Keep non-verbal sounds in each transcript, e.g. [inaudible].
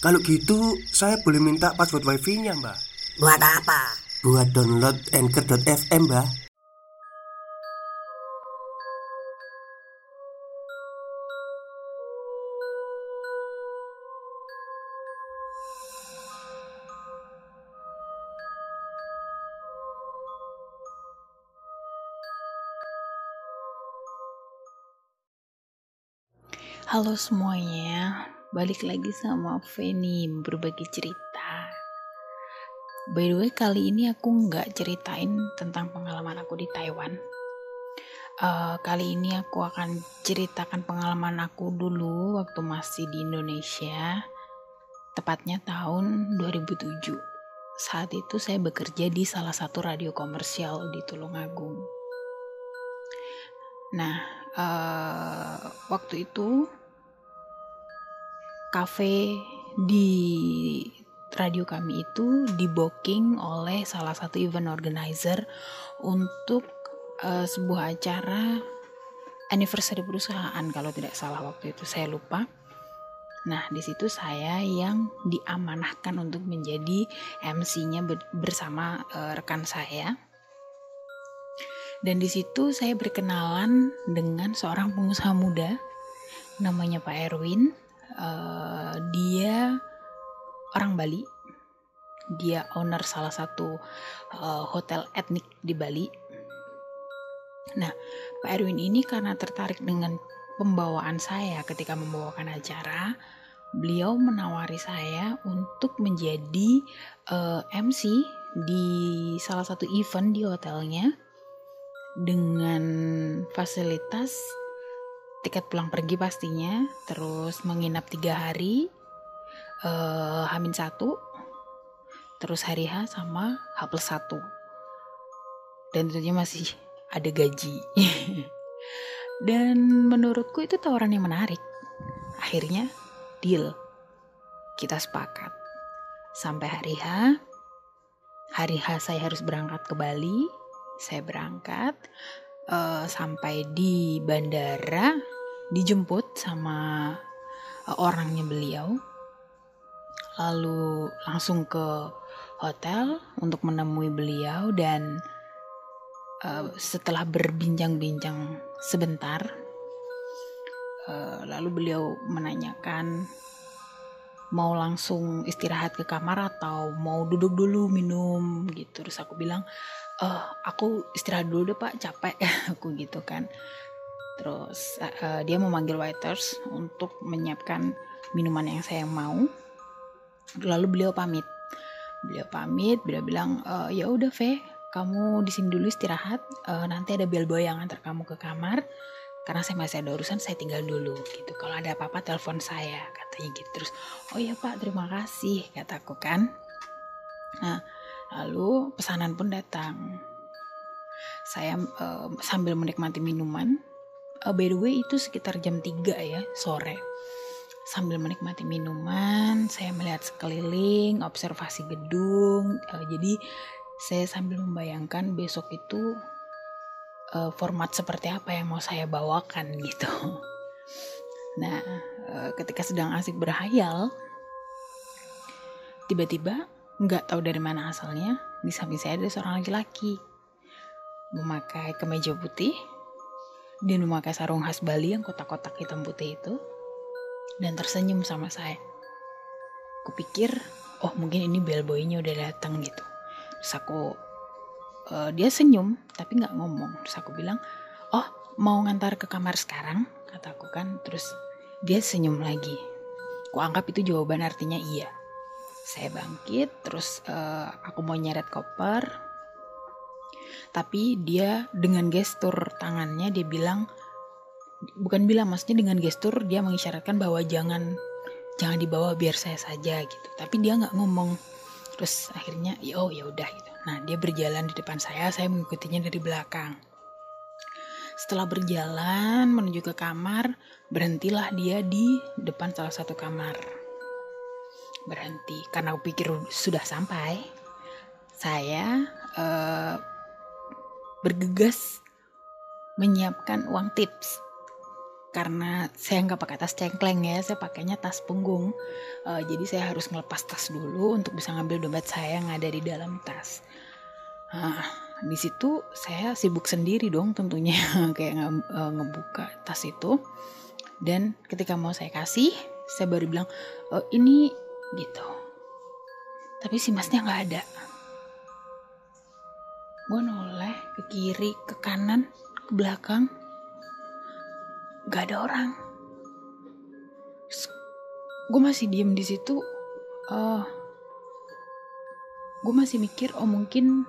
Kalau gitu, saya boleh minta password wifi-nya, Mbak. Buat apa? Buat download Anchor.fm, Mbak. Halo semuanya, balik lagi sama Feni berbagi cerita. By the way kali ini aku nggak ceritain tentang pengalaman aku di Taiwan. Uh, kali ini aku akan ceritakan pengalaman aku dulu waktu masih di Indonesia, tepatnya tahun 2007. Saat itu saya bekerja di salah satu radio komersial di Tulungagung. Nah, uh, waktu itu kafe di radio kami itu di booking oleh salah satu event organizer untuk uh, sebuah acara anniversary perusahaan kalau tidak salah waktu itu saya lupa. Nah, di situ saya yang diamanahkan untuk menjadi MC-nya bersama uh, rekan saya. Dan di situ saya berkenalan dengan seorang pengusaha muda namanya Pak Erwin uh, dia orang Bali. Dia owner salah satu uh, hotel etnik di Bali. Nah Pak Erwin ini karena tertarik dengan pembawaan saya ketika membawakan acara beliau menawari saya untuk menjadi uh, eh, MC di salah satu event di hotelnya dengan fasilitas tiket pulang pergi pastinya. Terus menginap tiga hari uh, Hamin satu terus hari H sama H plus satu. Dan tentunya masih ada gaji. [laughs] Dan menurutku itu tawaran yang menarik. Akhirnya deal. Kita sepakat. Sampai hari H hari H saya harus berangkat ke Bali saya berangkat uh, sampai di bandara dijemput sama uh, orangnya beliau. Lalu langsung ke hotel untuk menemui beliau dan uh, setelah berbincang-bincang sebentar uh, lalu beliau menanyakan mau langsung istirahat ke kamar atau mau duduk dulu minum? Gitu. Terus aku bilang uh, aku istirahat dulu deh pak capek. [laughs] Aku gitu kan. Terus uh, dia memanggil waiters untuk menyiapkan minuman yang saya mau. Lalu beliau pamit. Beliau pamit beliau bilang e, ya udah Ve kamu di sini dulu istirahat. Uh, nanti ada bellboy yang antar kamu ke kamar. Karena saya masih ada urusan saya tinggal dulu. Gitu. Kalau ada apa-apa telepon saya katanya gitu. Terus oh ya pak terima kasih kataku kan. Nah Lalu pesanan pun datang. Saya uh, sambil menikmati minuman. Uh, by the way itu sekitar jam 3 ya sore. Sambil menikmati minuman, saya melihat sekeliling, observasi gedung. Uh, jadi saya sambil membayangkan besok itu uh, format seperti apa yang mau saya bawakan [laughs] gitu. Nah, uh, ketika sedang asik berhayal, tiba-tiba Nggak tahu dari mana asalnya, di samping saya ada seorang laki-laki. Memakai kemeja putih, dan memakai sarung khas Bali yang kotak-kotak hitam putih itu, dan tersenyum sama saya. Kupikir, oh mungkin ini bellboynya udah datang gitu. Terus aku, uh, dia senyum, tapi nggak ngomong. Terus aku bilang, oh mau ngantar ke kamar sekarang? Kataku kan, terus dia senyum lagi. Kuanggap itu jawaban artinya iya saya bangkit terus uh, aku mau nyeret koper. Tapi dia dengan gestur tangannya dia bilang bukan bilang maksudnya dengan gestur dia mengisyaratkan bahwa jangan jangan dibawa biar saya saja gitu. Tapi dia nggak ngomong. Terus akhirnya ya oh ya udah gitu. Nah dia berjalan di depan saya saya mengikutinya dari belakang. Setelah berjalan menuju ke kamar berhentilah dia di depan salah satu kamar berhenti karena pikir sudah sampai saya eh, bergegas menyiapkan uang tips. Karena saya nggak pakai tas cengkleng ya saya pakainya tas punggung. Uh, jadi saya harus ngelepas tas dulu untuk bisa ngambil dompet saya yang ada di dalam tas. Nah, di situ saya sibuk sendiri dong tentunya [laughs] kayak nge uh, ngebuka tas itu. Dan ketika mau saya kasih saya baru bilang oh, ini gitu. Tapi si masnya nggak ada. Gue noleh ke kiri ke kanan ke belakang. Gak ada orang. Gue masih diem di situ. Uh, gue masih mikir oh mungkin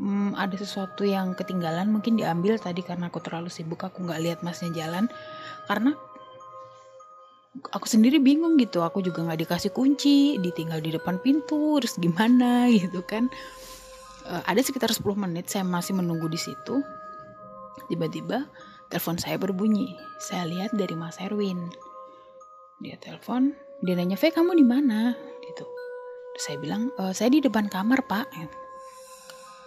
hmm, ada sesuatu yang ketinggalan mungkin diambil tadi karena aku terlalu sibuk aku nggak lihat masnya jalan. Karena aku sendiri bingung gitu. Aku juga nggak dikasih kunci ditinggal di depan pintu terus gimana [laughs] gitu kan. Uh, ada sekitar 10 menit saya masih menunggu di situ. Tiba-tiba telepon saya berbunyi. Saya lihat dari Mas Erwin. Dia telepon dia nanya V kamu di mana? Gitu. Terus saya bilang e, saya di depan kamar pak.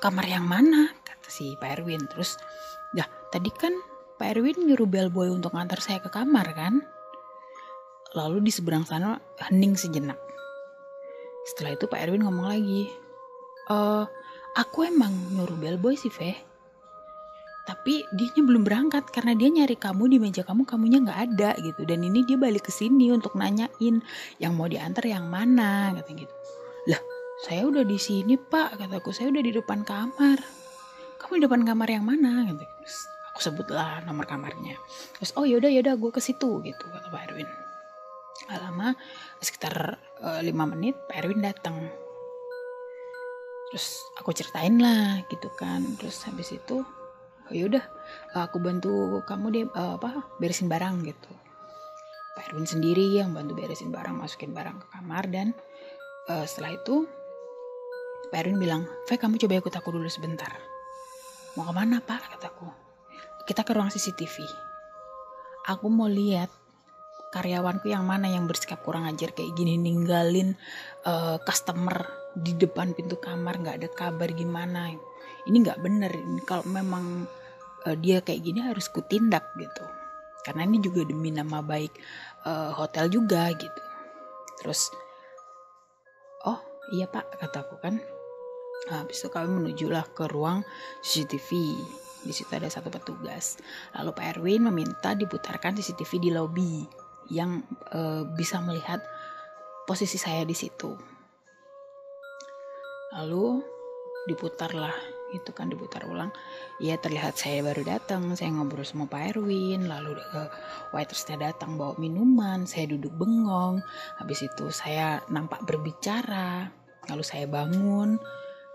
Kamar yang mana? kata si Pak Erwin. Terus dah tadi kan Pak Erwin nyuruh bellboy untuk ngantar saya ke kamar kan lalu di seberang sana hening sejenak. Setelah itu Pak Erwin ngomong lagi e, aku emang nyuruh bellboy sih Ve tapi dia belum berangkat karena dia nyari kamu di meja kamu kamunya nggak ada gitu. Dan ini dia balik ke sini untuk nanyain yang mau diantar yang mana kata gitu. Lah saya udah di sini pak kataku saya udah di depan kamar. Kamu di depan kamar yang mana? gitu. Aku sebutlah nomor kamarnya. Terus oh yaudah yaudah gue ke situ gitu kata Pak Erwin gak lama sekitar uh, lima menit Pak Erwin datang. Terus aku ceritain lah gitu kan. Terus habis itu oh yaudah aku bantu kamu deh uh, apa beresin barang gitu. Pak Erwin sendiri yang bantu beresin barang masukin barang ke kamar dan uh, setelah itu Pak Erwin bilang V kamu coba ikut aku dulu sebentar. Mau ke mana Pak? kataku. Kita ke ruang CCTV aku mau lihat karyawanku yang mana yang bersikap kurang ajar kayak gini ninggalin uh, customer di depan pintu kamar nggak ada kabar gimana. Ini nggak bener ini kalau memang uh, dia kayak gini harus kutindak gitu. Karena ini juga demi nama baik uh, hotel juga gitu. Terus oh iya pak kataku kan. Nah, habis itu kami menujulah ke ruang CCTV di situ ada satu petugas. Lalu Pak Erwin meminta diputarkan CCTV di lobi yang uh, bisa melihat posisi saya di situ. Lalu diputarlah itu kan diputar ulang. Ya terlihat saya baru datang saya ngobrol sama Pak Erwin lalu uh, waitersnya datang bawa minuman saya duduk bengong. Habis itu saya nampak berbicara lalu saya bangun.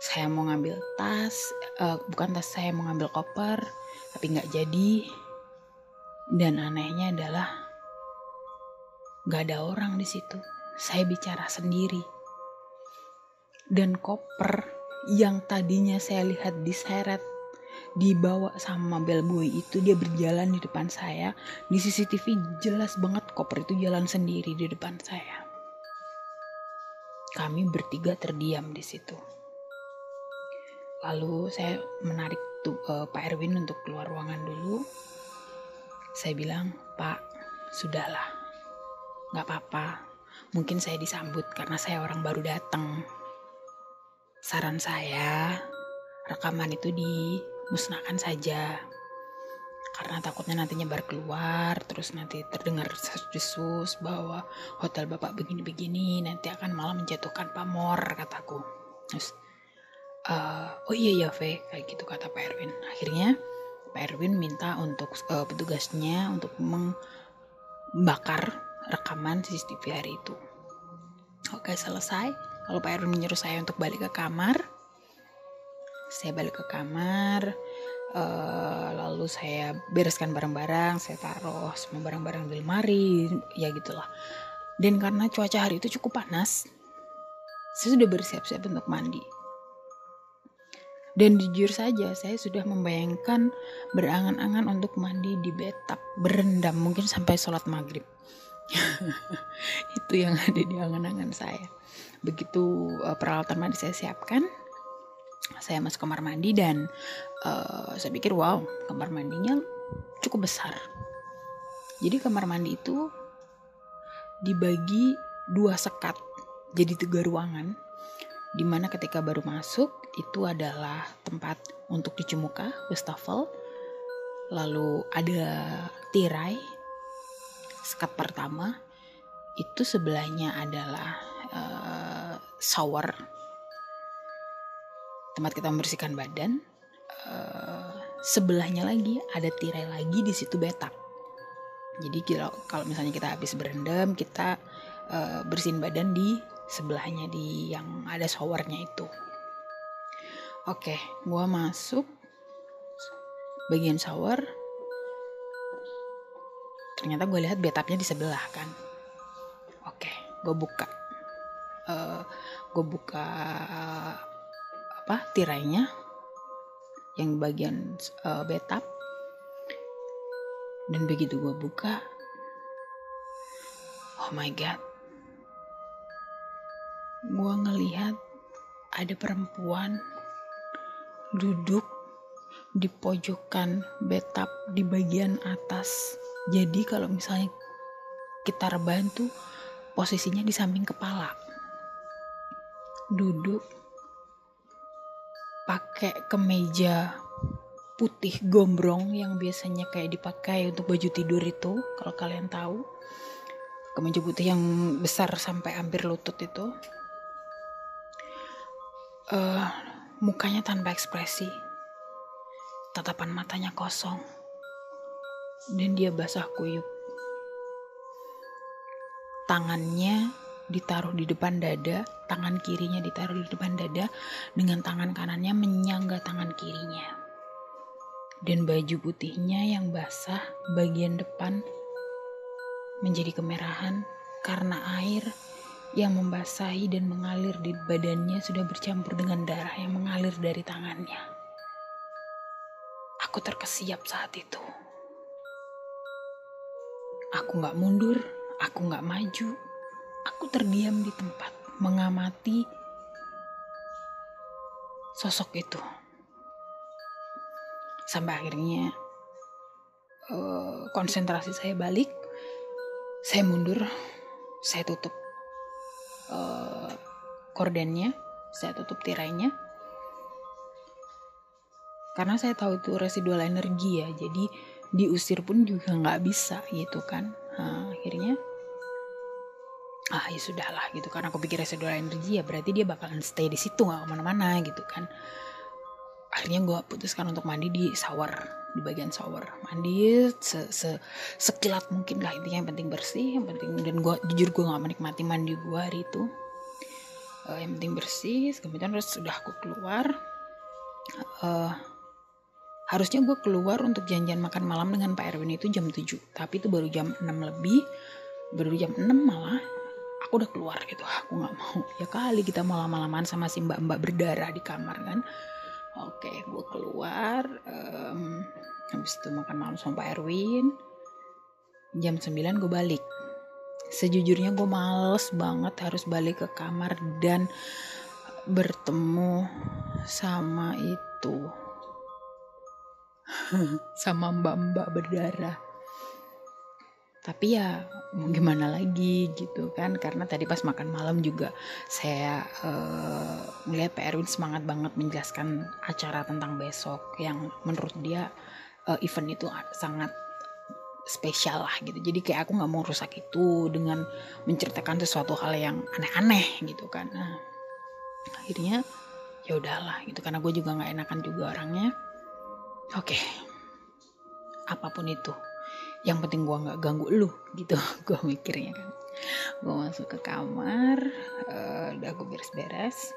Saya mau ngambil tas uh, bukan tas saya mau ngambil koper tapi nggak jadi. Dan anehnya adalah nggak ada orang di situ. Saya bicara sendiri. Dan koper yang tadinya saya lihat diseret dibawa sama bellboy itu dia berjalan di depan saya. Di CCTV jelas banget koper itu jalan sendiri di depan saya. Kami bertiga terdiam di situ. Lalu saya menarik tuh, uh, Pak Erwin untuk keluar ruangan dulu. Saya bilang Pak sudahlah nggak apa-apa mungkin saya disambut karena saya orang baru datang Saran saya, rekaman itu dimusnahkan saja. Karena takutnya nantinya baru keluar, terus nanti terdengar desus bahwa hotel bapak begini-begini, nanti akan malah menjatuhkan pamor, kataku. Terus, uh, oh iya ya V, kayak gitu kata Pak Erwin. Akhirnya Pak Erwin minta untuk uh, petugasnya untuk membakar rekaman CCTV hari itu. Oke selesai kalau Pak Erwin menyuruh saya untuk balik ke kamar saya balik ke kamar uh, lalu saya bereskan barang-barang saya taruh semua barang-barang di lemari ya gitulah Dan karena cuaca hari itu cukup panas, saya sudah bersiap-siap untuk mandi. Dan jujur saja, saya sudah membayangkan berangan-angan untuk mandi di betap, berendam mungkin sampai sholat maghrib. [laughs] itu yang ada di angan-angan saya. Begitu uh, peralatan mandi saya siapkan, saya masuk kamar mandi dan uh, saya pikir wow, kamar mandinya cukup besar. Jadi kamar mandi itu dibagi dua sekat, jadi tiga ruangan di mana ketika baru masuk itu adalah tempat untuk cuci muka, wastafel, lalu ada tirai, sekat pertama, itu sebelahnya adalah uh, shower, tempat kita membersihkan badan, uh, sebelahnya lagi ada tirai lagi di situ betap. Jadi kalau misalnya kita habis berendam, kita uh, bersihin badan di sebelahnya di yang ada showernya itu. Oke, gua masuk bagian shower. Ternyata gue lihat bathtubnya di sebelah kan. Oke, gue buka. Uh, gue buka uh, apa tirainya yang bagian uh, bathtub. Dan begitu gue buka, oh my god, gue ngelihat ada perempuan duduk di pojokan betap di bagian atas. Jadi kalau misalnya kita rebahan tuh posisinya di samping kepala. Duduk pakai kemeja putih gombrong yang biasanya kayak dipakai untuk baju tidur itu kalau kalian tahu. Kemeja putih yang besar sampai hampir lutut itu. Uh, mukanya tanpa ekspresi, tatapan matanya kosong, dan dia basah kuyup. Tangannya ditaruh di depan dada, tangan kirinya ditaruh di depan dada, dengan tangan kanannya menyangga tangan kirinya. Dan baju putihnya yang basah bagian depan menjadi kemerahan karena air yang membasahi dan mengalir di badannya sudah bercampur dengan darah yang mengalir dari tangannya. Aku terkesiap saat itu. Aku gak mundur, aku gak maju, aku terdiam di tempat mengamati sosok itu. Sampai akhirnya uh, konsentrasi saya balik, saya mundur, saya tutup uh, kordennya saya tutup tirainya. Karena saya tahu itu residual energi ya jadi diusir pun juga nggak bisa gitu kan. Nah, akhirnya ah ya sudahlah gitu. Kan aku pikir residual energi ya berarti dia bakalan stay di situ nggak ke mana-mana gitu kan. Akhirnya gue putuskan untuk mandi di shower di bagian shower. Mandi se, se sekilat mungkin lah intinya yang penting bersih yang penting dan gue jujur gue nggak menikmati mandi gue hari itu. Uh, yang penting bersih kemudian terus sudah aku keluar uh, harusnya gue keluar untuk janjian makan malam dengan Pak Erwin itu jam 7 tapi itu baru jam 6 lebih. Baru jam 6 malah aku udah keluar gitu. Aku nggak mau. Ya kali kita mau lama-lamaan sama si mbak-mbak berdarah di kamar kan. Oke gue keluar um, habis itu makan malam sama Pak Erwin. Jam 9 gue balik. Sejujurnya gue males banget harus balik ke kamar dan bertemu sama itu [laughs] sama mbak-mbak berdarah. Tapi ya mau gimana lagi gitu kan? Karena tadi pas makan malam juga saya uh, melihat Pak Erwin semangat banget menjelaskan acara tentang besok yang menurut dia uh, event itu sangat spesial lah gitu. Jadi kayak aku nggak mau rusak itu dengan menceritakan sesuatu hal yang aneh-aneh gitu kan. Nah akhirnya ya udahlah gitu. Karena gue juga nggak enakan juga orangnya oke okay. apa pun itu yang penting gue nggak ganggu lu gitu [laughs] gue mikirnya kan gue masuk ke kamar uh, udah gue beres-beres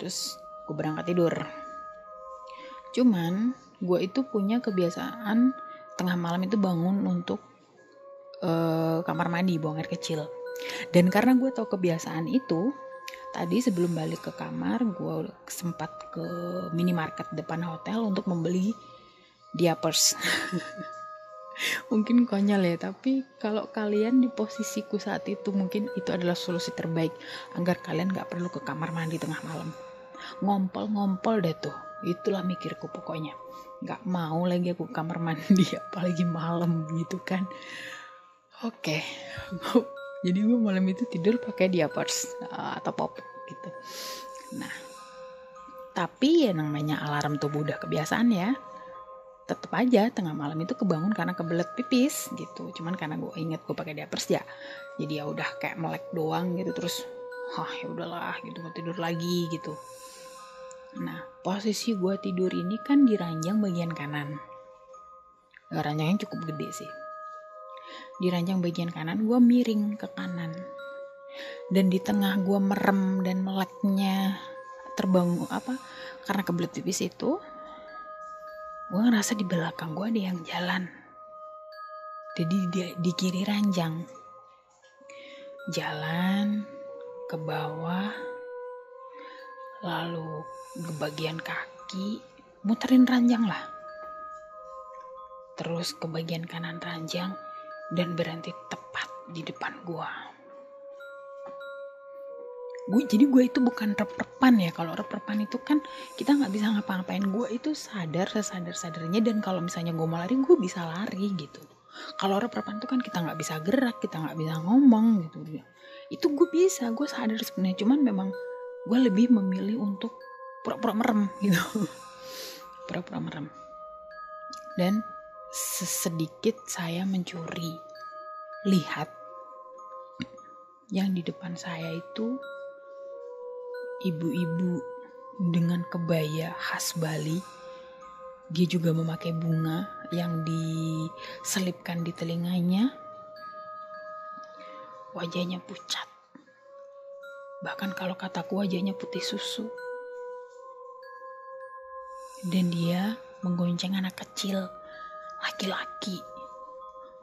terus gue berangkat tidur cuman gue itu punya kebiasaan tengah malam itu bangun untuk eh, kamar mandi buang air kecil. Dan karena gue tau kebiasaan itu, tadi sebelum balik ke kamar gue sempat ke minimarket depan hotel untuk membeli diapers. [laughs] mungkin konyol ya, tapi kalau kalian di posisiku saat itu mungkin itu adalah solusi terbaik agar kalian gak perlu ke kamar mandi tengah malam. Ngompol-ngompol deh tuh, itulah mikirku pokoknya. Gak mau lagi aku ke kamar mandi [laughs] apalagi malam gitu kan. Oke, [laughs] jadi gue malam itu tidur pakai diapers uh, atau pop gitu. Nah tapi ya namanya alarm tubuh udah kebiasaan ya tetep aja tengah malam itu kebangun karena kebelet pipis gitu. Cuman karena gue inget gue pakai diapers ya jadi ya udah kayak melek doang gitu terus hah ya udahlah gitu mau tidur lagi gitu. Nah posisi gue tidur ini kan di ranjang bagian kanan. Ranjangnya cukup gede sih di ranjang bagian kanan gue miring ke kanan. Dan di tengah gue merem dan meleknya terbangun apa karena kebelet pipis itu gue ngerasa di belakang gue ada yang jalan. Jadi di, di kiri ranjang. Jalan ke bawah lalu ke bagian kaki muterin ranjang lah. Terus ke bagian kanan ranjang dan berhenti tepat di depan gua. Gue jadi gue itu bukan rep-repan ya. Kalau rep-repan itu kan kita nggak bisa ngapa-ngapain. Gue itu sadar sesadar sadarnya dan kalau misalnya gue mau lari gue bisa lari gitu. Kalau rep-repan itu kan kita nggak bisa gerak, kita nggak bisa ngomong gitu. Itu gue bisa, gue sadar sebenarnya. Cuman memang gue lebih memilih untuk pura-pura merem gitu. [laughs] Pura-pura merem. Dan sesedikit saya mencuri. Lihat, yang di depan saya itu ibu-ibu dengan kebaya khas Bali. Dia juga memakai bunga yang diselipkan di telinganya. Wajahnya pucat. Bahkan kalau kataku wajahnya putih susu. Dan dia menggonceng anak kecil laki-laki.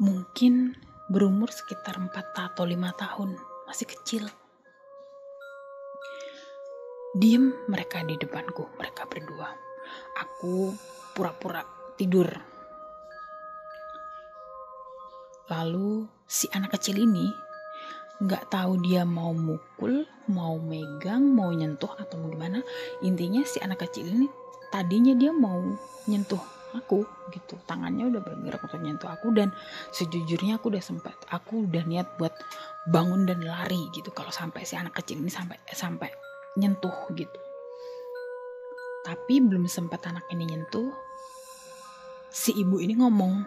Mungkin berumur sekitar 4 atau 5 tahun masih kecil. Diem mereka di depanku mereka berdua. Aku pura-pura tidur. Lalu si anak kecil ini nggak tahu dia mau mukul mau megang mau nyentuh atau gimana. Intinya si anak kecil ini tadinya dia mau nyentuh aku gitu. Tangannya udah bergerak untuk nyentuh aku dan sejujurnya aku udah sempat aku udah niat buat bangun dan lari gitu. Kalau sampai si anak kecil ini sampai sampai nyentuh gitu. Tapi belum sempat anak ini nyentuh si ibu ini ngomong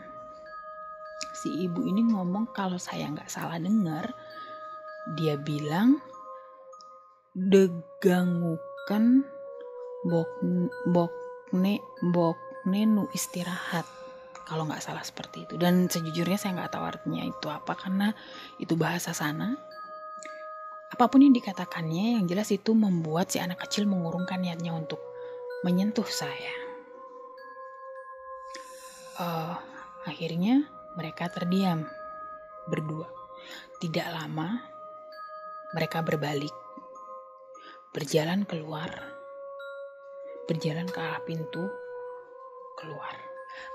si ibu ini ngomong kalau saya nggak salah dengar dia bilang degangukan bok bokne bok Nenu istirahat. Kalau nggak salah seperti itu. Dan sejujurnya saya nggak tahu artinya itu apa karena itu bahasa sana. Apa pun yang dikatakannya yang jelas itu membuat si anak kecil mengurungkan niatnya untuk menyentuh saya. Uh, akhirnya mereka terdiam berdua. Tidak lama mereka berbalik. Berjalan keluar. Berjalan ke arah pintu keluar.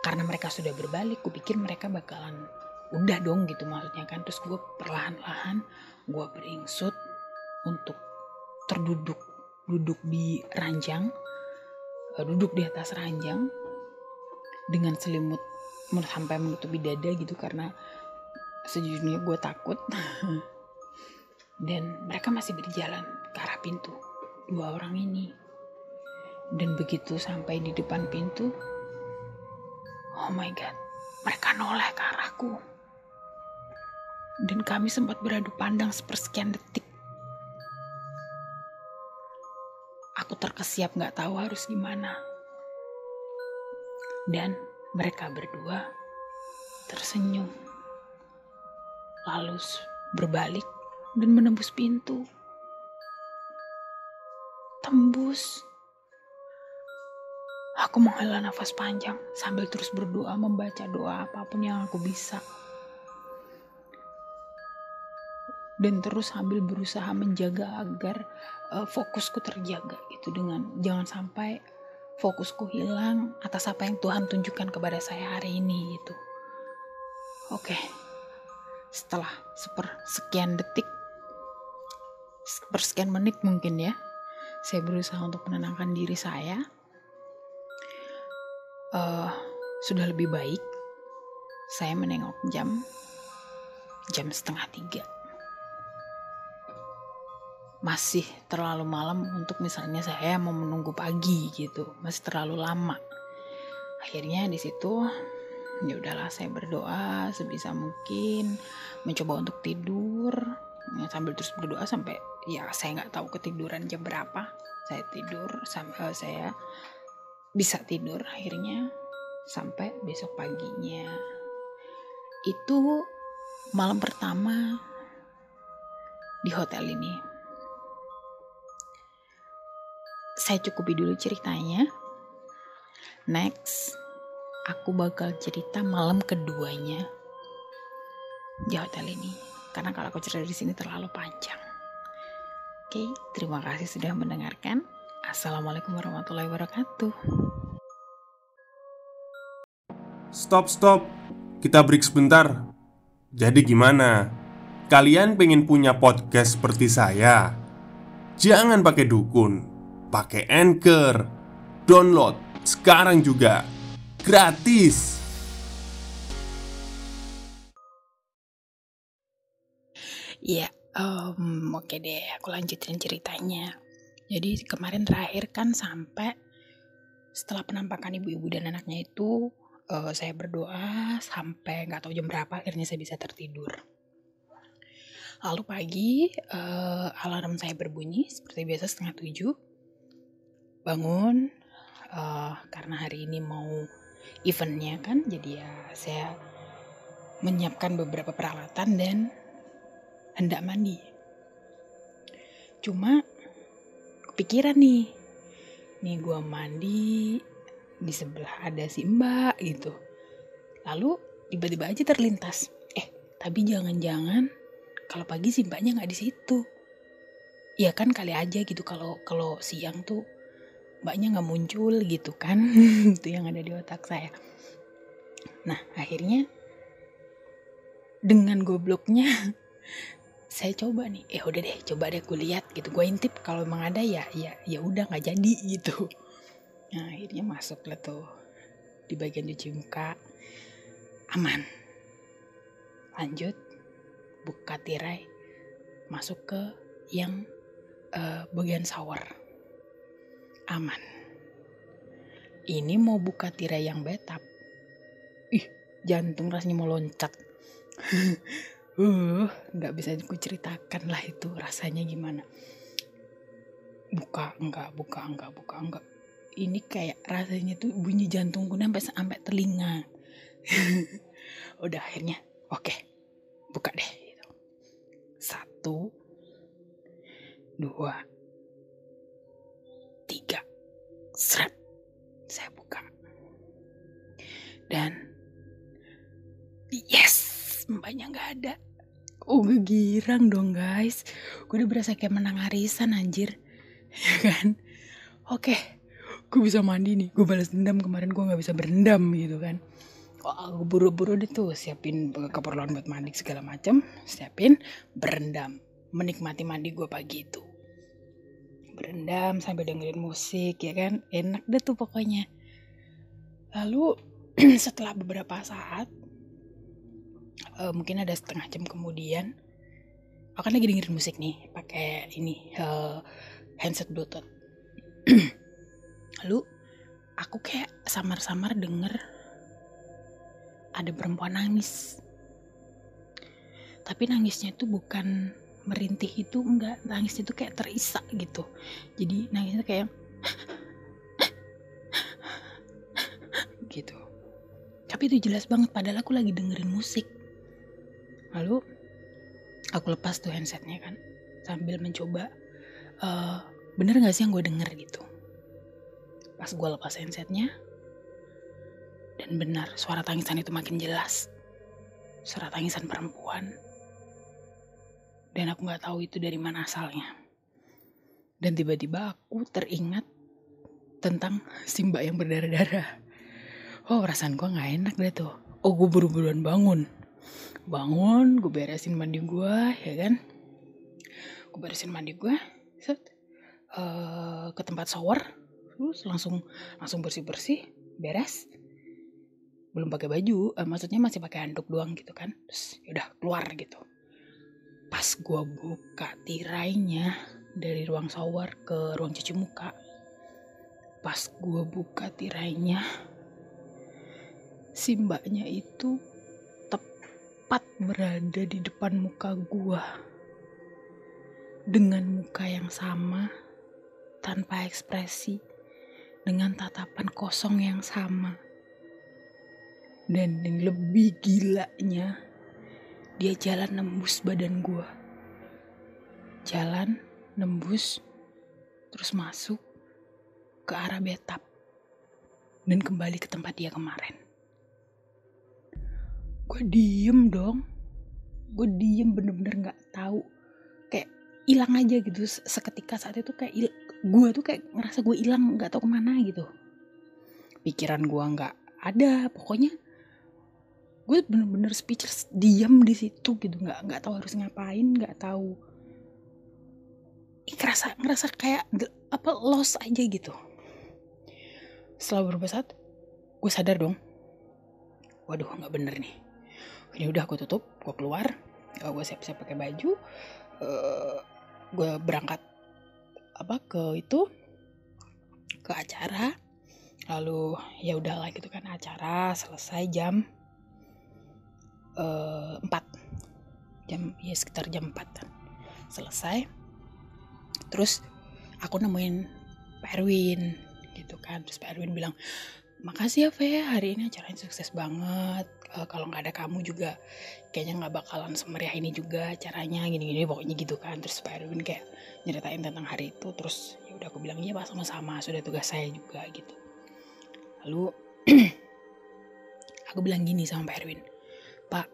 Karena mereka sudah berbalik gue pikir mereka bakalan udah dong gitu maksudnya kan. Terus gue perlahan-lahan gue beringsut untuk terduduk duduk di ranjang eh, duduk di atas ranjang dengan selimut sampai menutupi dada gitu karena sejujurnya gue takut. [laughs] Dan mereka masih berjalan ke arah pintu dua orang ini. Dan begitu sampai di depan pintu Oh my god, mereka noleh ke arahku. Dan kami sempat beradu pandang sepersekian detik. Aku terkesiap gak tahu harus gimana. Dan mereka berdua tersenyum. Lalu berbalik dan menembus pintu. Tembus Aku menghela nafas panjang sambil terus berdoa membaca doa apa pun yang aku bisa. dan terus sambil berusaha menjaga agar uh, fokusku terjaga gitu dengan jangan sampai fokusku hilang atas apa yang Tuhan tunjukkan kepada saya hari ini gitu. Oke. Setelah seper sekian detik sekian menit mungkin ya. Saya berusaha untuk menenangkan diri saya. Uh, sudah lebih baik. Saya menengok jam jam setengah tiga. Masih terlalu malam untuk misalnya saya mau menunggu pagi gitu. Masih terlalu lama. Akhirnya di situ ya udahlah saya berdoa sebisa mungkin mencoba untuk tidur. Ya, sambil terus berdoa sampai ya saya nggak tahu ketiduran jam berapa. Saya tidur sampai uh, saya bisa tidur akhirnya sampai besok paginya itu malam pertama di hotel ini saya cukupi dulu ceritanya. Next, aku bakal cerita malam keduanya di hotel ini. Karena kalau aku cerita di sini terlalu panjang. Oke, terima kasih sudah mendengarkan. Assalamualaikum warahmatullahi wabarakatuh. Stop, stop. Kita break sebentar. Jadi gimana? Kalian pengen punya podcast seperti saya? Jangan pakai dukun pakai Anchor. Download sekarang juga. Gratis. Ya, um, oke okay deh, aku lanjutin ceritanya. Jadi kemarin terakhir kan sampai setelah penampakan ibu-ibu dan anaknya itu, uh, saya berdoa sampai nggak tahu jam berapa akhirnya saya bisa tertidur. Lalu pagi uh, alarm saya berbunyi seperti biasa setengah tujuh bangun uh, karena hari ini mau eventnya kan jadi ya saya menyiapkan beberapa peralatan dan hendak mandi cuma kepikiran nih. Nih gua mandi di sebelah ada si mbak gitu. Lalu tiba-tiba aja terlintas. Eh tapi jangan-jangan kalau pagi si mbaknya nggak di situ. Ya kan kali aja gitu. Kalau kalau siang tuh mbaknya nggak muncul gitu kan. [laughs] Itu yang ada di otak saya. Nah akhirnya dengan gobloknya saya coba nih eh udah deh coba deh gue lihat gitu gue intip kalau emang ada ya ya ya udah nggak jadi gitu nah akhirnya masuk lah tuh di bagian cuci muka aman lanjut buka tirai masuk ke yang uh, bagian shower aman. Ini mau buka tirai yang betap. Ih, jantung rasanya mau loncat. [laughs] uh, nggak bisa aku ceritakan lah itu rasanya gimana. Buka enggak, buka enggak, buka enggak. Ini kayak rasanya tuh bunyi jantungku sampai sampai telinga. [laughs] Udah akhirnya, oke, okay, buka deh. Satu, dua, tiga Srep Mbaknya gak ada. Oh girang dong guys. Gue udah berasa kayak menang arisan anjir. [laughs] Ya kan? Oke Gue bisa mandi nih. Gue balas dendam. Kemarin gue gak bisa berendam gitu kan? Gue buru-buru deh tuh siapin keperluan buat mandi segala macam, siapin berendam, menikmati mandi gue pagi itu. Berendam sambil dengerin musik ya kan? Enak deh tuh pokoknya. Lalu [clears throat] setelah beberapa saat uh, mungkin ada setengah jam kemudian aku kan lagi dengerin musik nih pakai ini uh, handset bluetooth. [clears throat] Lalu aku kayak samar-samar denger ada perempuan nangis. Tapi nangisnya itu bukan merintih itu enggak. Nangis itu kayak terisak gitu. Jadi nangisnya kayak [clears throat] gitu. Tapi itu jelas banget padahal aku lagi dengerin musik lalu aku lepas tuh handsetnya kan sambil mencoba uh, bener gak sih yang gue denger gitu? Pas gue lepas handsetnya dan benar suara tangisan itu makin jelas. Suara tangisan perempuan. Dan aku nggak tahu itu dari mana asalnya. Dan tiba-tiba aku teringat tentang si mbak yang berdarah-darah. Oh perasaan gue nggak enak deh tuh. Oh gue buru-buruan bangun bangun gue beresin mandi gue ya kan? Gue beresin mandi gue set eh, ke tempat shower terus langsung langsung bersih bersih beres. Belum pakai baju eh, maksudnya masih pakai handuk doang gitu kan? Terus udah keluar gitu. Pas gue buka tirainya dari ruang shower ke ruang cuci muka pas gue buka tirainya si mbaknya itu tepat berada di depan muka gue dengan muka yang sama tanpa ekspresi dengan tatapan kosong yang sama dan yang lebih gilanya dia jalan nembus badan gue jalan nembus terus masuk ke arah betap dan kembali ke tempat dia kemarin gue diem dong. Gue diem bener-bener nggak tahu. Kayak hilang aja gitu. Seketika saat itu kayak gue tuh kayak ngerasa gue hilang nggak tahu ke mana gitu. Pikiran gue nggak ada. Pokoknya gue bener-bener speechless diam di situ gitu. Nggak nggak tahu harus ngapain nggak tahu. Ngerasa ngerasa kayak apa lost aja gitu. Setelah beberapa saat gue sadar dong. Waduh nggak bener nih ini udah gue tutup gue keluar. Gue siap-siap pakai baju. Uh, gue berangkat apa ke itu ke acara. Lalu ya udahlah gitu kan acara selesai jam uh, 4 jam ya sekitar jam 4 kan selesai. Terus aku nemuin Pak Erwin gitu kan. Terus Pak Erwin bilang makasih ya Fe hari ini acaranya sukses banget uh, kalau nggak ada kamu juga kayaknya nggak bakalan semeriah ini juga caranya gini-gini pokoknya gitu kan. Terus Pak Erwin kayak nyeritain tentang hari itu terus ya udah aku bilang iya pak sama-sama sudah tugas saya juga gitu. Lalu [clears throat] aku bilang gini sama Pak Erwin Pak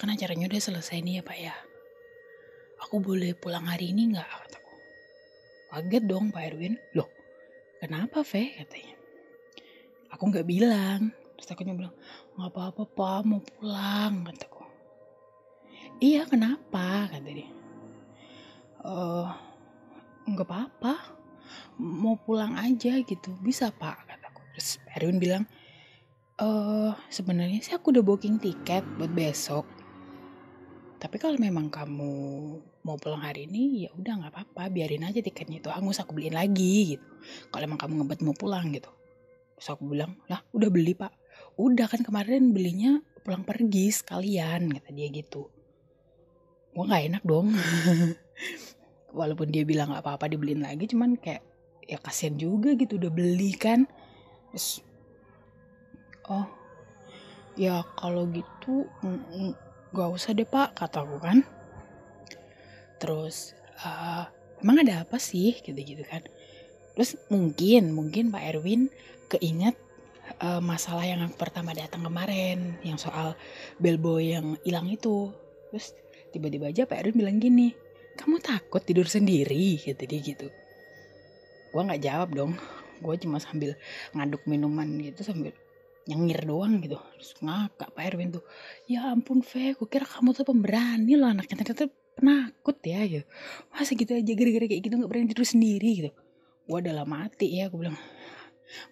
kan acaranya udah selesai nih ya Pak ya. Aku boleh pulang hari ini nggak? Kataku. Kaget dong Pak Erwin. Loh kenapa Fe? katanya. Aku nggak bilang. Terus aku bilang nggak apa-apa Pak mau pulang kataku iya kenapa? kata dia. Eh nggak apa-apa mau pulang aja gitu. Bisa Pak kataku terus Erwin bilang eh sebenarnya sih aku udah booking tiket buat besok. Tapi kalau memang kamu mau pulang hari ini ya udah nggak apa-apa biarin aja tiketnya itu hangus aku beliin lagi gitu. Kalau emang kamu ngebet mau pulang gitu. Terus aku bilang lah udah beli pak udah kan kemarin belinya pulang pergi sekalian kata dia gitu. Gue nggak enak dong. [laughs] Walaupun dia bilang nggak apa-apa dibeliin lagi cuman kayak ya kasihan juga gitu udah beli kan. Terus oh ya kalau gitu gak usah deh pak kataku kan. Terus uh, emang ada apa sih? Gitu-gitu kan. Terus mungkin mungkin Pak Erwin keinget uh, masalah yang pertama datang kemarin yang soal bellboy yang hilang itu. Terus tiba-tiba aja Pak Erwin bilang gini kamu takut tidur sendiri? Gitu dia gitu. Gue nggak jawab dong. Gue cuma sambil ngaduk minuman gitu sambil nyengir doang gitu. Terus ngakak Pak Erwin tuh ya ampun Fe gue kira kamu tuh pemberani loh anaknya. Ternyata penakut ya gitu. Masa gitu aja gara-gara kayak gitu nggak berani tidur sendiri gitu. Gue adalah mati ya gue bilang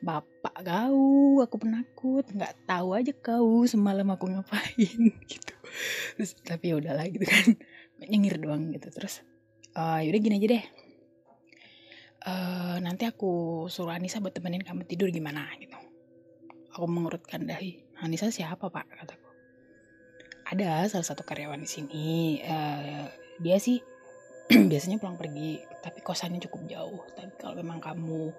bapak kau aku penakut nggak tahu aja kau semalam aku ngapain [laughs] gitu terus tapi ya udahlah gitu kan nyengir doang gitu terus uh, yaudah gini aja deh uh, nanti aku suruh Anissa buat temenin kamu tidur gimana gitu aku mengurutkan dahi. Anissa siapa pak? Kataku. Ada salah satu karyawan di sini. Uh, dia sih [clears throat] biasanya pulang pergi, tapi kosannya cukup jauh. Tapi kalau memang kamu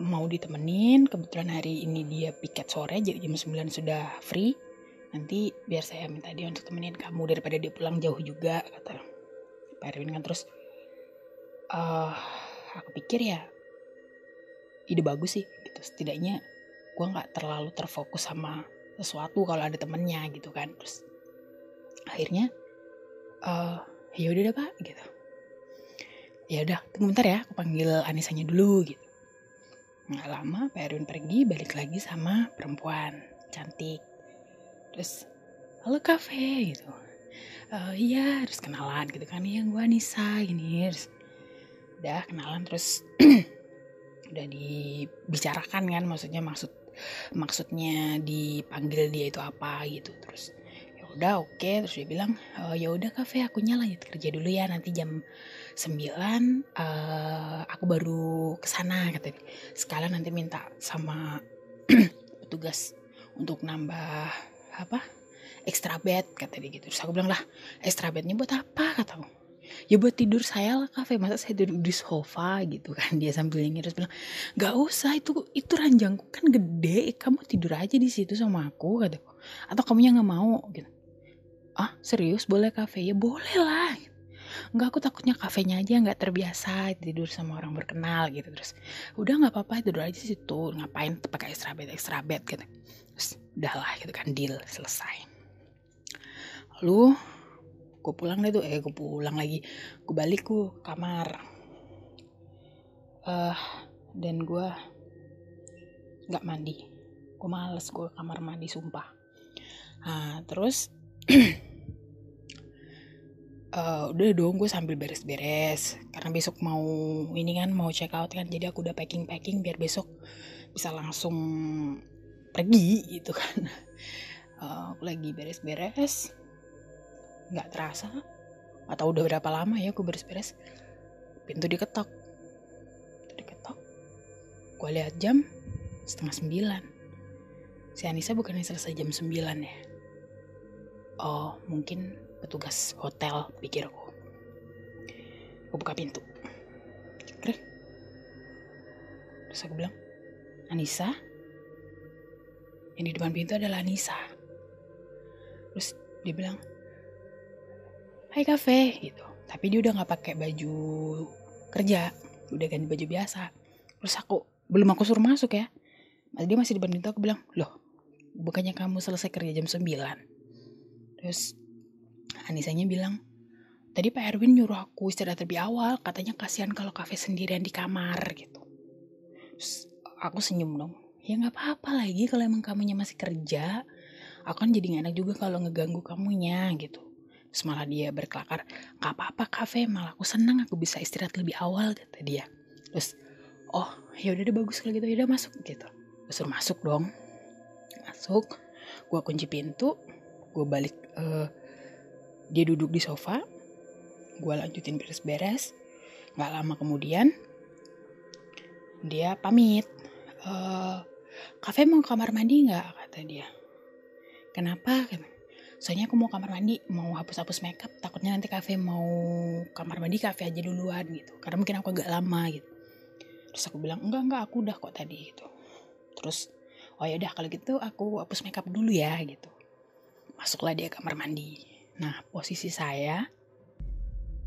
mau ditemenin, kebetulan hari ini dia piket sore, jadi jam 9 sudah free. Nanti biar saya minta dia untuk temenin kamu daripada dia pulang jauh juga, kata Pak Erwin kan terus. Uh, aku pikir ya ide bagus sih gitu setidaknya gue nggak terlalu terfokus sama sesuatu kalau ada temennya gitu kan terus akhirnya uh, ya udah pak gitu ya udah tunggu bentar ya aku panggil Anisanya dulu gitu nggak lama Pak pergi balik lagi sama perempuan. Cantik. Terus halo kafe gitu. "Eh, iya terus kenalan gitu kan. Iya gue Anissa gini terus udah kenalan terus [clears throat] udah dibicarakan kan maksudnya maksud maksudnya dipanggil dia itu apa gitu. Terus udah oke. Terus dia bilang "Eh, ya udah kafe aku lanjut kerja dulu ya nanti jam 9 eh, aku baru ke sana kata dia. Sekalian nanti minta sama [clears throat] petugas untuk nambah apa extra bed kata dia gitu. Terus aku bilang lah extra bednya buat apa? kataku ya buat tidur saya lah kafe masa saya duduk di sofa gitu kan [laughs] dia sambil nyengir terus bilang gak usah itu itu ranjangku kan gede. Kamu tidur aja di situ sama aku kataku atau kamunya nggak mau gitu ah serius? Boleh kafe? Ya boleh lah. Enggak aku takutnya kafenya aja nggak terbiasa tidur sama orang berkenal gitu. Terus udah nggak apa-apa tidur aja situ. Ngapain pakai extra bed extra bed gitu. Terus udahlah gitu kan deal selesai. Lalu gue pulang deh tuh eh gue pulang lagi. Gue balik ke kamar. Eh dan gue nggak mandi. Gue males gue kamar mandi sumpah. Nah terus eh, udah dong gue sambil beres-beres. Karena besok mau ini kan mau check out kan. Jadi aku udah packing packing biar besok bisa langsung pergi gitu kan. [laughs] Eh, aku lagi beres-beres. Nggak terasa. Atau udah berapa lama ya aku beres-beres. Pintu diketok. Pintu diketok. Gue lihat jam setengah sembilan. Si Anissa bukannya selesai jam sembilan ya oh mungkin petugas hotel pikirku gue buka pintu. Terus aku bilang Anissa? Yang di depan pintu adalah Anissa. Terus dia bilang Hai kafe gitu. Tapi dia udah nggak pakai baju kerja. Udah ganti baju biasa. Terus aku belum aku suruh masuk ya. Dia masih di depan pintu aku bilang loh bukannya kamu selesai kerja jam 9 terus Anisanya bilang tadi Pak Erwin nyuruh aku istirahat lebih awal katanya kasihan kalau kafe sendirian di kamar gitu. Terus aku senyum dong. Ya nggak apa-apa lagi kalau emang kamunya masih kerja. Aku kan jadi gak enak juga kalau ngeganggu kamunya gitu. Terus malah dia berkelakar nggak apa-apa kafe malah aku senang aku bisa istirahat lebih awal kata dia. Terus oh ya udah deh bagus kalau gitu. Ya udah masuk gitu. Suruh masuk dong. Masuk gua kunci pintu gue balik eh, dia duduk di sofa. Gue lanjutin beres-beres. Nggak lama kemudian dia pamit. Eh kafe mau ke kamar mandi nggak? kata dia. Kenapa? soalnya aku mau kamar mandi mau hapus-hapus makeup. Takutnya nanti kafe mau kamar mandi kafe aja duluan gitu. Karena mungkin aku agak lama gitu. Terus aku bilang enggak enggak aku udah kok tadi gitu. Terus oh ya udah kalau gitu aku hapus makeup dulu ya gitu masuklah dia kamar mandi. Nah posisi saya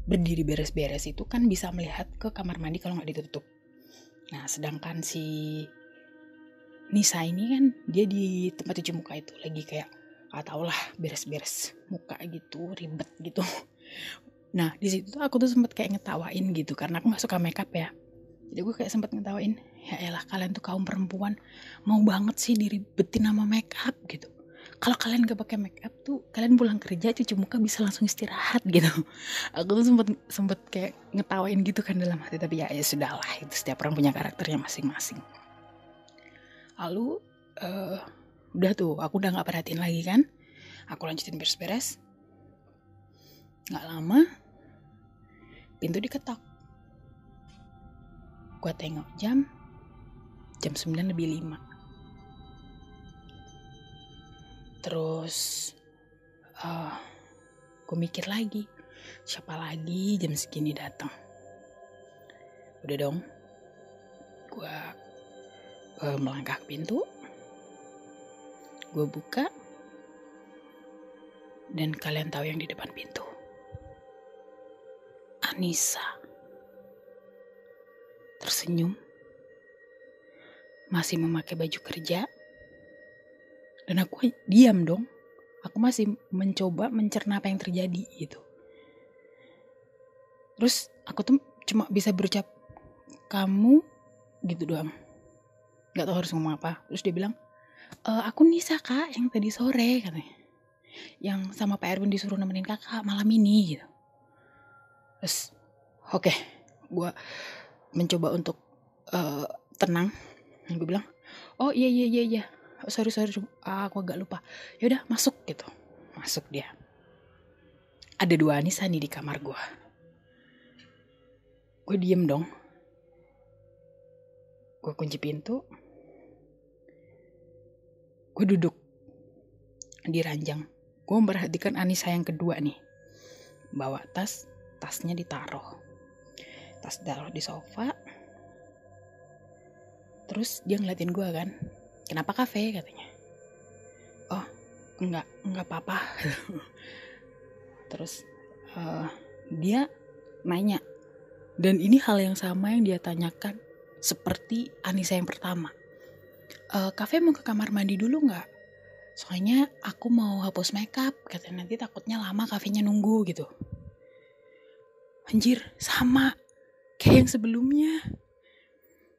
berdiri beres-beres itu kan bisa melihat ke kamar mandi kalau nggak ditutup. Nah sedangkan si Nisa ini kan dia di tempat cuci muka itu lagi kayak ah tau lah beres-beres muka gitu ribet gitu. [laughs] Nah di situ aku tuh sempet kayak ngetawain gitu karena aku nggak suka makeup ya. Jadi gue kayak sempet ngetawain ya elah kalian tuh kaum perempuan mau banget sih diribetin sama makeup gitu kalau kalian gak pakai makeup tuh kalian pulang kerja cuci muka bisa langsung istirahat gitu. Aku tuh sempet sempet kayak ngetawain gitu kan dalam hati tapi ya ya sudah lah itu setiap orang punya karakternya masing-masing. Lalu eh udah tuh aku udah nggak perhatiin lagi kan? Aku lanjutin beres-beres. Nggak lama pintu diketok. Gue tengok jam jam 9 lebih 5 terus eh gue mikir lagi siapa lagi jam segini datang? Udah dong gue eh, melangkah ke pintu gue buka dan kalian tahu yang di depan pintu. Anissa. Tersenyum. Masih memakai baju kerja dan aku diam dong. Aku masih mencoba mencerna apa yang terjadi gitu. Terus aku tuh cuma bisa berucap kamu gitu doang. Nggak tahu harus ngomong apa. Terus dia bilang e, aku Nisa kak yang tadi sore katanya. Yang sama Pak Erwin disuruh nemenin kakak malam ini gitu. Terus oke okay, gue mencoba untuk uh, tenang. Gue bilang oh iya iya iya iya oh, sorry sorry. Ah, aku agak lupa. Yaudah masuk gitu. Masuk dia. Ada dua Anissa nih di kamar gue gue diem dong. Gue kunci pintu. Gue duduk di ranjang. Gue memperhatikan Anissa yang kedua nih. Bawa tas tasnya ditaruh. Tas ditaruh di sofa. Terus dia ngeliatin gue kan kenapa kafe? Katanya. Oh enggak enggak apa-apa. Terus uh, dia nanya. Dan ini hal yang sama yang dia tanyakan seperti Anissa yang pertama. Uh, kafe mau ke kamar mandi dulu nggak? Soalnya aku mau hapus makeup. Katanya nanti takutnya lama kafenya nunggu gitu. Anjir sama kayak yang sebelumnya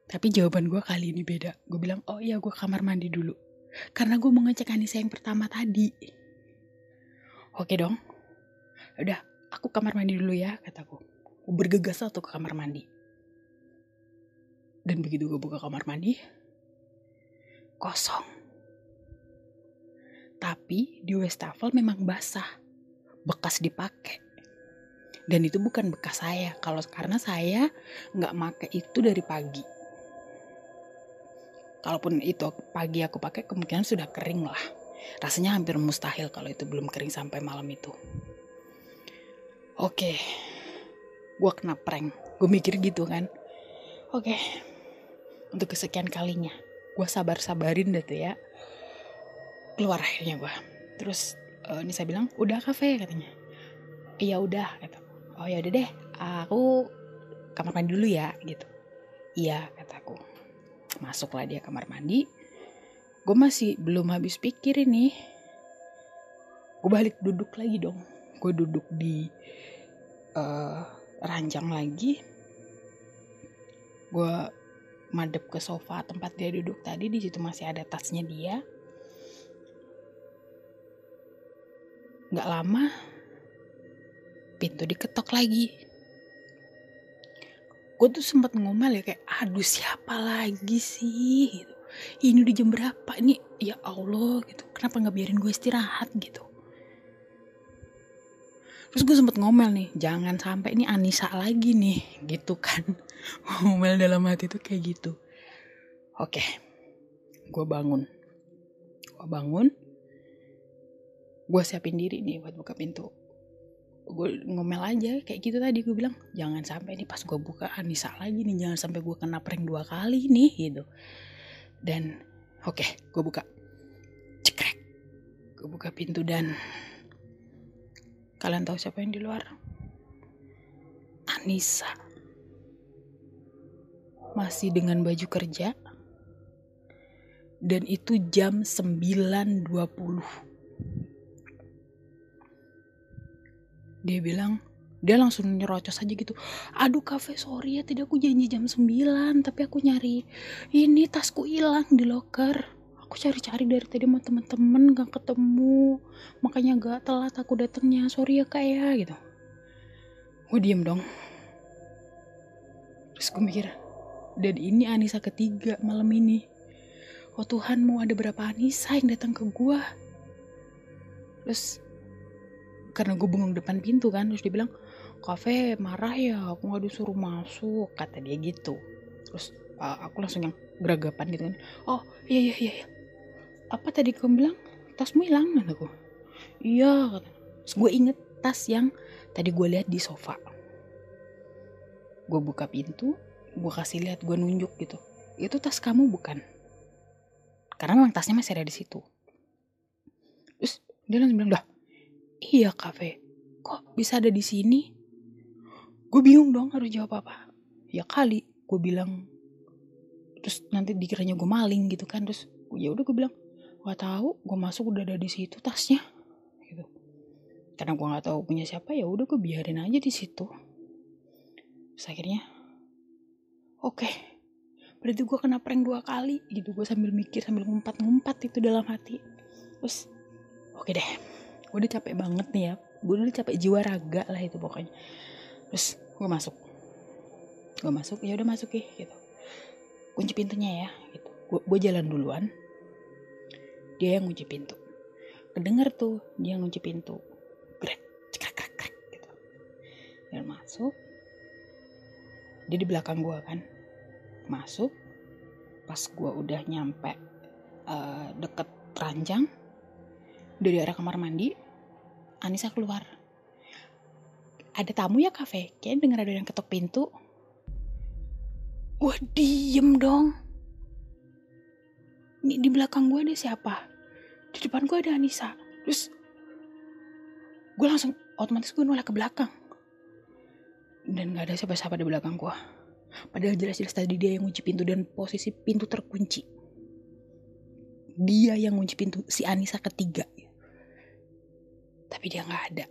tapi jawaban gue kali ini beda. Gue bilang oh iya gue kamar mandi dulu. Karena gue mau ngecek Anissa yang pertama tadi. Oke dong. Udah aku kamar mandi dulu ya kataku gue bergegas atau ke kamar mandi. Dan begitu gue buka kamar mandi kosong. Tapi di wastafel memang basah. Bekas dipakai. Dan itu bukan bekas saya. Kalau karena saya nggak make itu dari pagi kalaupun itu pagi aku pakai kemungkinan sudah kering lah rasanya hampir mustahil kalau itu belum kering sampai malam itu Oke, okay. gue kena prank. Gue mikir gitu kan. Oke, untuk kesekian kalinya, gue sabar-sabarin deh tuh ya. Keluar akhirnya gue. Terus uh, Nisa bilang, udah kafe katanya. Iya udah kata. Oh ya udah deh, aku kamar mandi dulu ya gitu. Iya kataku. Masuklah dia kamar mandi. Gue masih belum habis pikir ini. Gue balik duduk lagi dong. Gue duduk di uh, ranjang lagi gue madep ke sofa tempat dia duduk tadi di situ masih ada tasnya dia nggak lama pintu diketok lagi gue tuh sempat ngomel ya kayak aduh siapa lagi sih? Gitu. ini udah jam berapa ini? Ya Allah gitu. Kenapa nggak biarin gue istirahat? Gitu. Terus gue sempet ngomel nih jangan sampai ini Anissa lagi nih. Gitu kan. [laughs] Ngomel dalam hati tuh kayak gitu. Oke gue bangun. Gue bangun. Gue siapin diri nih buat buka pintu gue ngomel aja kayak gitu tadi gue bilang jangan sampai ini pas gue buka Anissa lagi nih jangan sampai gue kena prank dua kali nih gitu dan oke okay, gue buka cekrek gue buka pintu dan Kalian tahu siapa yang di luar? Anissa. Masih dengan baju kerja. Dan itu jam 9.20. Dia bilang, dia langsung nyerocos aja gitu. Aduh kafe sorry ya tidak aku janji jam 9 tapi aku nyari ini tasku hilang di locker. Aku cari-cari dari tadi sama temen-temen gak ketemu. Makanya gak telat aku datangnya. Sorry ya kak ya gitu. Gue diem dong. Terus gue mikir dan ini Anissa ketiga malam ini. Oh Tuhan mau ada berapa Anissa yang datang ke gue terus karena gue bengong depan pintu kan terus dia bilang kafe marah ya aku gak disuruh masuk kata dia gitu. Terus uh, aku langsung yang beragapan gitu kan oh iya iya iya, iya. Apa tadi kamu bilang? Tasmu hilang aku iya kata. Gue inget tas yang tadi gue lihat di sofa. Gue buka pintu gue kasih lihat gue nunjuk gitu. Itu tas kamu bukan? Karena memang tasnya masih ada di situ. Terus dia langsung bilang dah iya kafe kok bisa ada di sini? Gue bingung dong harus jawab apa. Ya kali gue bilang. Terus nanti dikiranya gue maling gitu kan terus ya udah gue bilang gak tahu gue masuk udah ada di situ tasnya. Gitu. Karena gue nggak tahu punya siapa ya udah gue biarin aja di situ. Terus akhirnya, oke, okay, berarti gue kena prank dua kali gitu. Gue sambil mikir, sambil ngumpat-ngumpat itu dalam hati. Terus, oke okay deh, gue udah capek banget nih ya. Gue udah capek jiwa raga lah itu pokoknya. Terus gue masuk. Gue masuk, ya udah masuk ya gitu. Kunci pintunya ya gitu. Gue jalan duluan. Dia yang kunci pintu. Kedenger tuh dia ngunci pintu. Grek, cekrek, krek, krek gitu. Dan masuk, dia di belakang gue kan masuk pas gue udah nyampe uh, deket ranjang dari arah kamar mandi Anissa keluar. Ada tamu ya kafe kayak denger ada yang ketok pintu. Wah diem dong. Ini di belakang gue ada siapa? Di depan gue ada Anissa. Terus gue langsung otomatis gue nolak ke belakang. Dan gak ada siapa-siapa di belakang gua. Padahal jelas-jelas tadi dia yang kunci pintu dan posisi pintu terkunci. Dia yang kunci pintu, si Anissa ketiga. Tapi dia gak ada.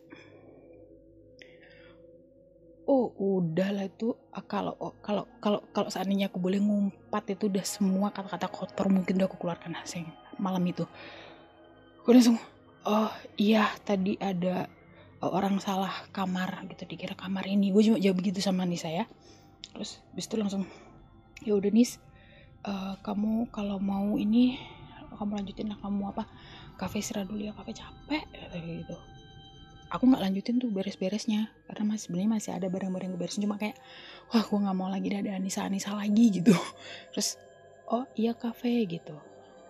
Oh udahlah itu ah, kalau oh, kalau kalau kalau seandainya aku boleh ngumpat itu udah semua kata-kata kotor mungkin udah aku keluarkan hasil malam itu. Gue langsung oh iya tadi ada orang salah kamar gitu dikira kamar ini gue cuma jawab begitu sama Nisa ya terus bis itu langsung ya udah Nis uh, kamu kalau mau ini kamu lanjutin lah kamu apa kafe istirahat dulu ya kafe capek gitu. Aku nggak lanjutin tuh beres-beresnya karena masih sebenarnya masih ada barang-barang yang beresin cuma kayak wah gue nggak mau lagi ada Anissa Anissa lagi [laughs] gitu. Terus oh iya kafe gitu.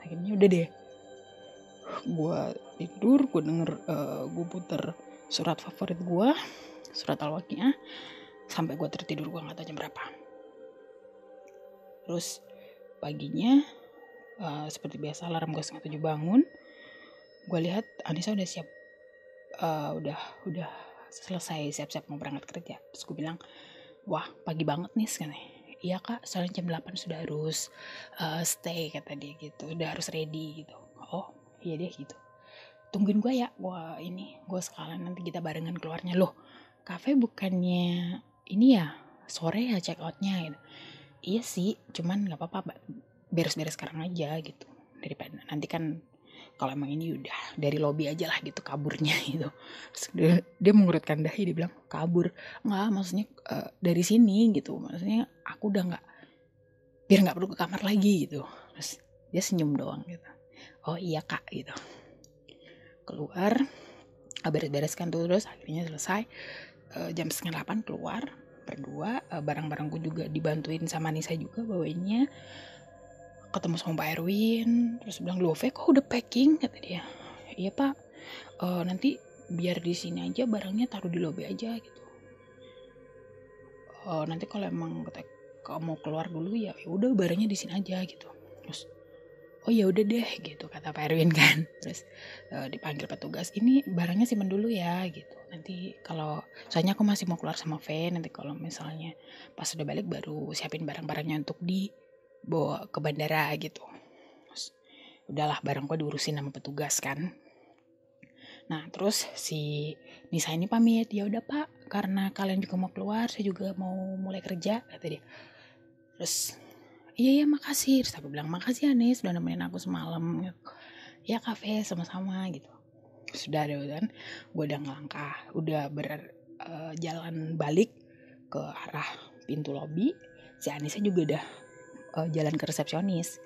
Akhirnya udah deh. Gue tidur gue denger uh, eh, gue puter surat favorit gue surat al-waqiah sampai gue tertidur gue nggak tahu jam berapa. Terus paginya uh, seperti biasa alarm gue setengah tujuh bangun gue lihat Anissa udah siap uh, udah udah selesai siap-siap mau berangkat kerja. Terus gue bilang wah pagi banget nih sekarang. Iya kak soalnya jam 8 sudah harus uh, stay kata dia gitu. Udah harus ready gitu. Oh iya deh gitu. Tungguin gue ya gue ini gue sekalian nanti kita barengan keluarnya. Loh kafe bukannya ini ya? Sore ya check outnya? gitu. Iya sih cuman nggak apa-apa beres-beres sekarang aja gitu. Daripada nanti kan kalau emang ini udah dari lobby aja lah gitu kaburnya [laughs] gitu. Dia, dia mengurutkan dahi dia bilang kabur. Nggak maksudnya uh, dari sini gitu. Maksudnya aku udah nggak biar nggak perlu ke kamar lagi gitu. Terus dia senyum doang gitu. Oh iya kak gitu. Keluar beres-bereskan tuh terus akhirnya selesai. Uh, jam setengah delapan keluar berdua. Uh, barang-barangku juga dibantuin sama Nisa juga bawainnya ketemu sama Pak Erwin terus bilang Love kok udah packing? kata dia. Iya pak. Uh, nanti biar di sini aja barangnya taruh di lobby aja gitu. Uh, nanti kalau emang kamu keluar dulu ya, ya udah barangnya di sini aja gitu. Terus oh ya udah deh gitu kata Pak Erwin [laughs] kan. Terus uh, dipanggil petugas ini barangnya simpen dulu ya gitu. Nanti kalau soalnya aku masih mau keluar sama V nanti kalau misalnya pas udah balik baru siapin barang-barangnya untuk dibawa ke bandara gitu. Udahlah barangku diurusin sama petugas kan. Nah terus si Nisa ini pamit. Ya udah pak. Karena kalian juga mau keluar saya juga mau mulai kerja kata dia. Terus iya iya makasih. Terus aku bilang makasih Anis sudah nemenin aku semalam. Ya kafe sama-sama gitu. Sudah ada kan gue udah ngelangkah udah berjalan eh, uh, balik ke arah pintu lobby si Anisnya juga udah uh, jalan ke resepsionis.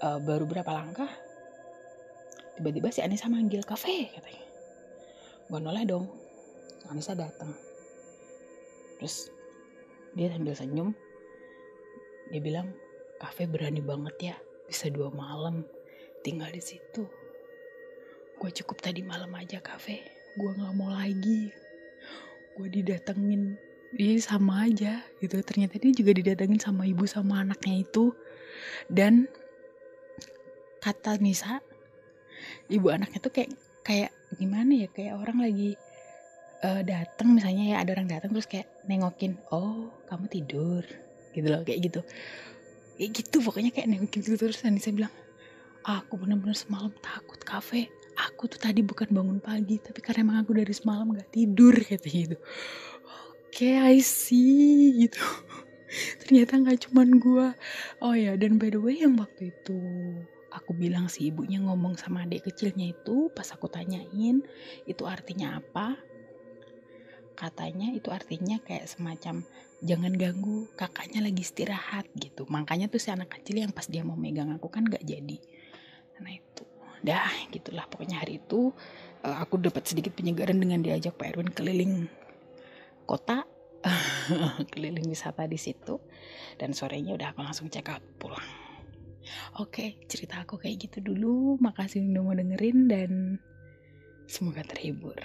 Uh, baru berapa langkah tiba-tiba si Anissa manggil kafe katanya. Gue noleh dong. Anissa datang terus dia sambil senyum dia bilang, kafe berani banget ya, bisa dua malam tinggal di situ. Gue cukup tadi malam aja kafe, gue nggak mau lagi. Gue didatengin, dia sama aja gitu. Ternyata dia juga didatengin sama ibu sama anaknya itu. Dan kata Nisa, ibu anaknya tuh kayak kayak gimana ya kayak orang lagi uh, datang misalnya ya ada orang datang terus kayak nengokin oh kamu tidur gitu loh kayak gitu kayak gitu pokoknya kayak nengokin gitu terus saya bilang aku benar-benar semalam takut kafe aku tuh tadi bukan bangun pagi tapi karena emang aku dari semalam gak tidur kayak gitu okay, I see gitu. [laughs] Ternyata nggak cuman gue oh ya dan by the way yang waktu itu aku bilang si ibunya ngomong sama adik kecilnya itu pas aku tanyain itu artinya apa? Katanya itu artinya kayak semacam jangan ganggu kakaknya lagi istirahat gitu. Makanya tuh si anak kecil yang pas dia mau megang aku kan gak jadi. Nah itu. Dah gitulah. Pokoknya hari itu uh, aku dapat sedikit penyegaran dengan diajak Pak Erwin keliling kota [laughs] keliling wisata di situ dan sorenya udah aku langsung check out pulang. Oke cerita aku kayak gitu dulu. Makasih udah mau dengerin dan semoga terhibur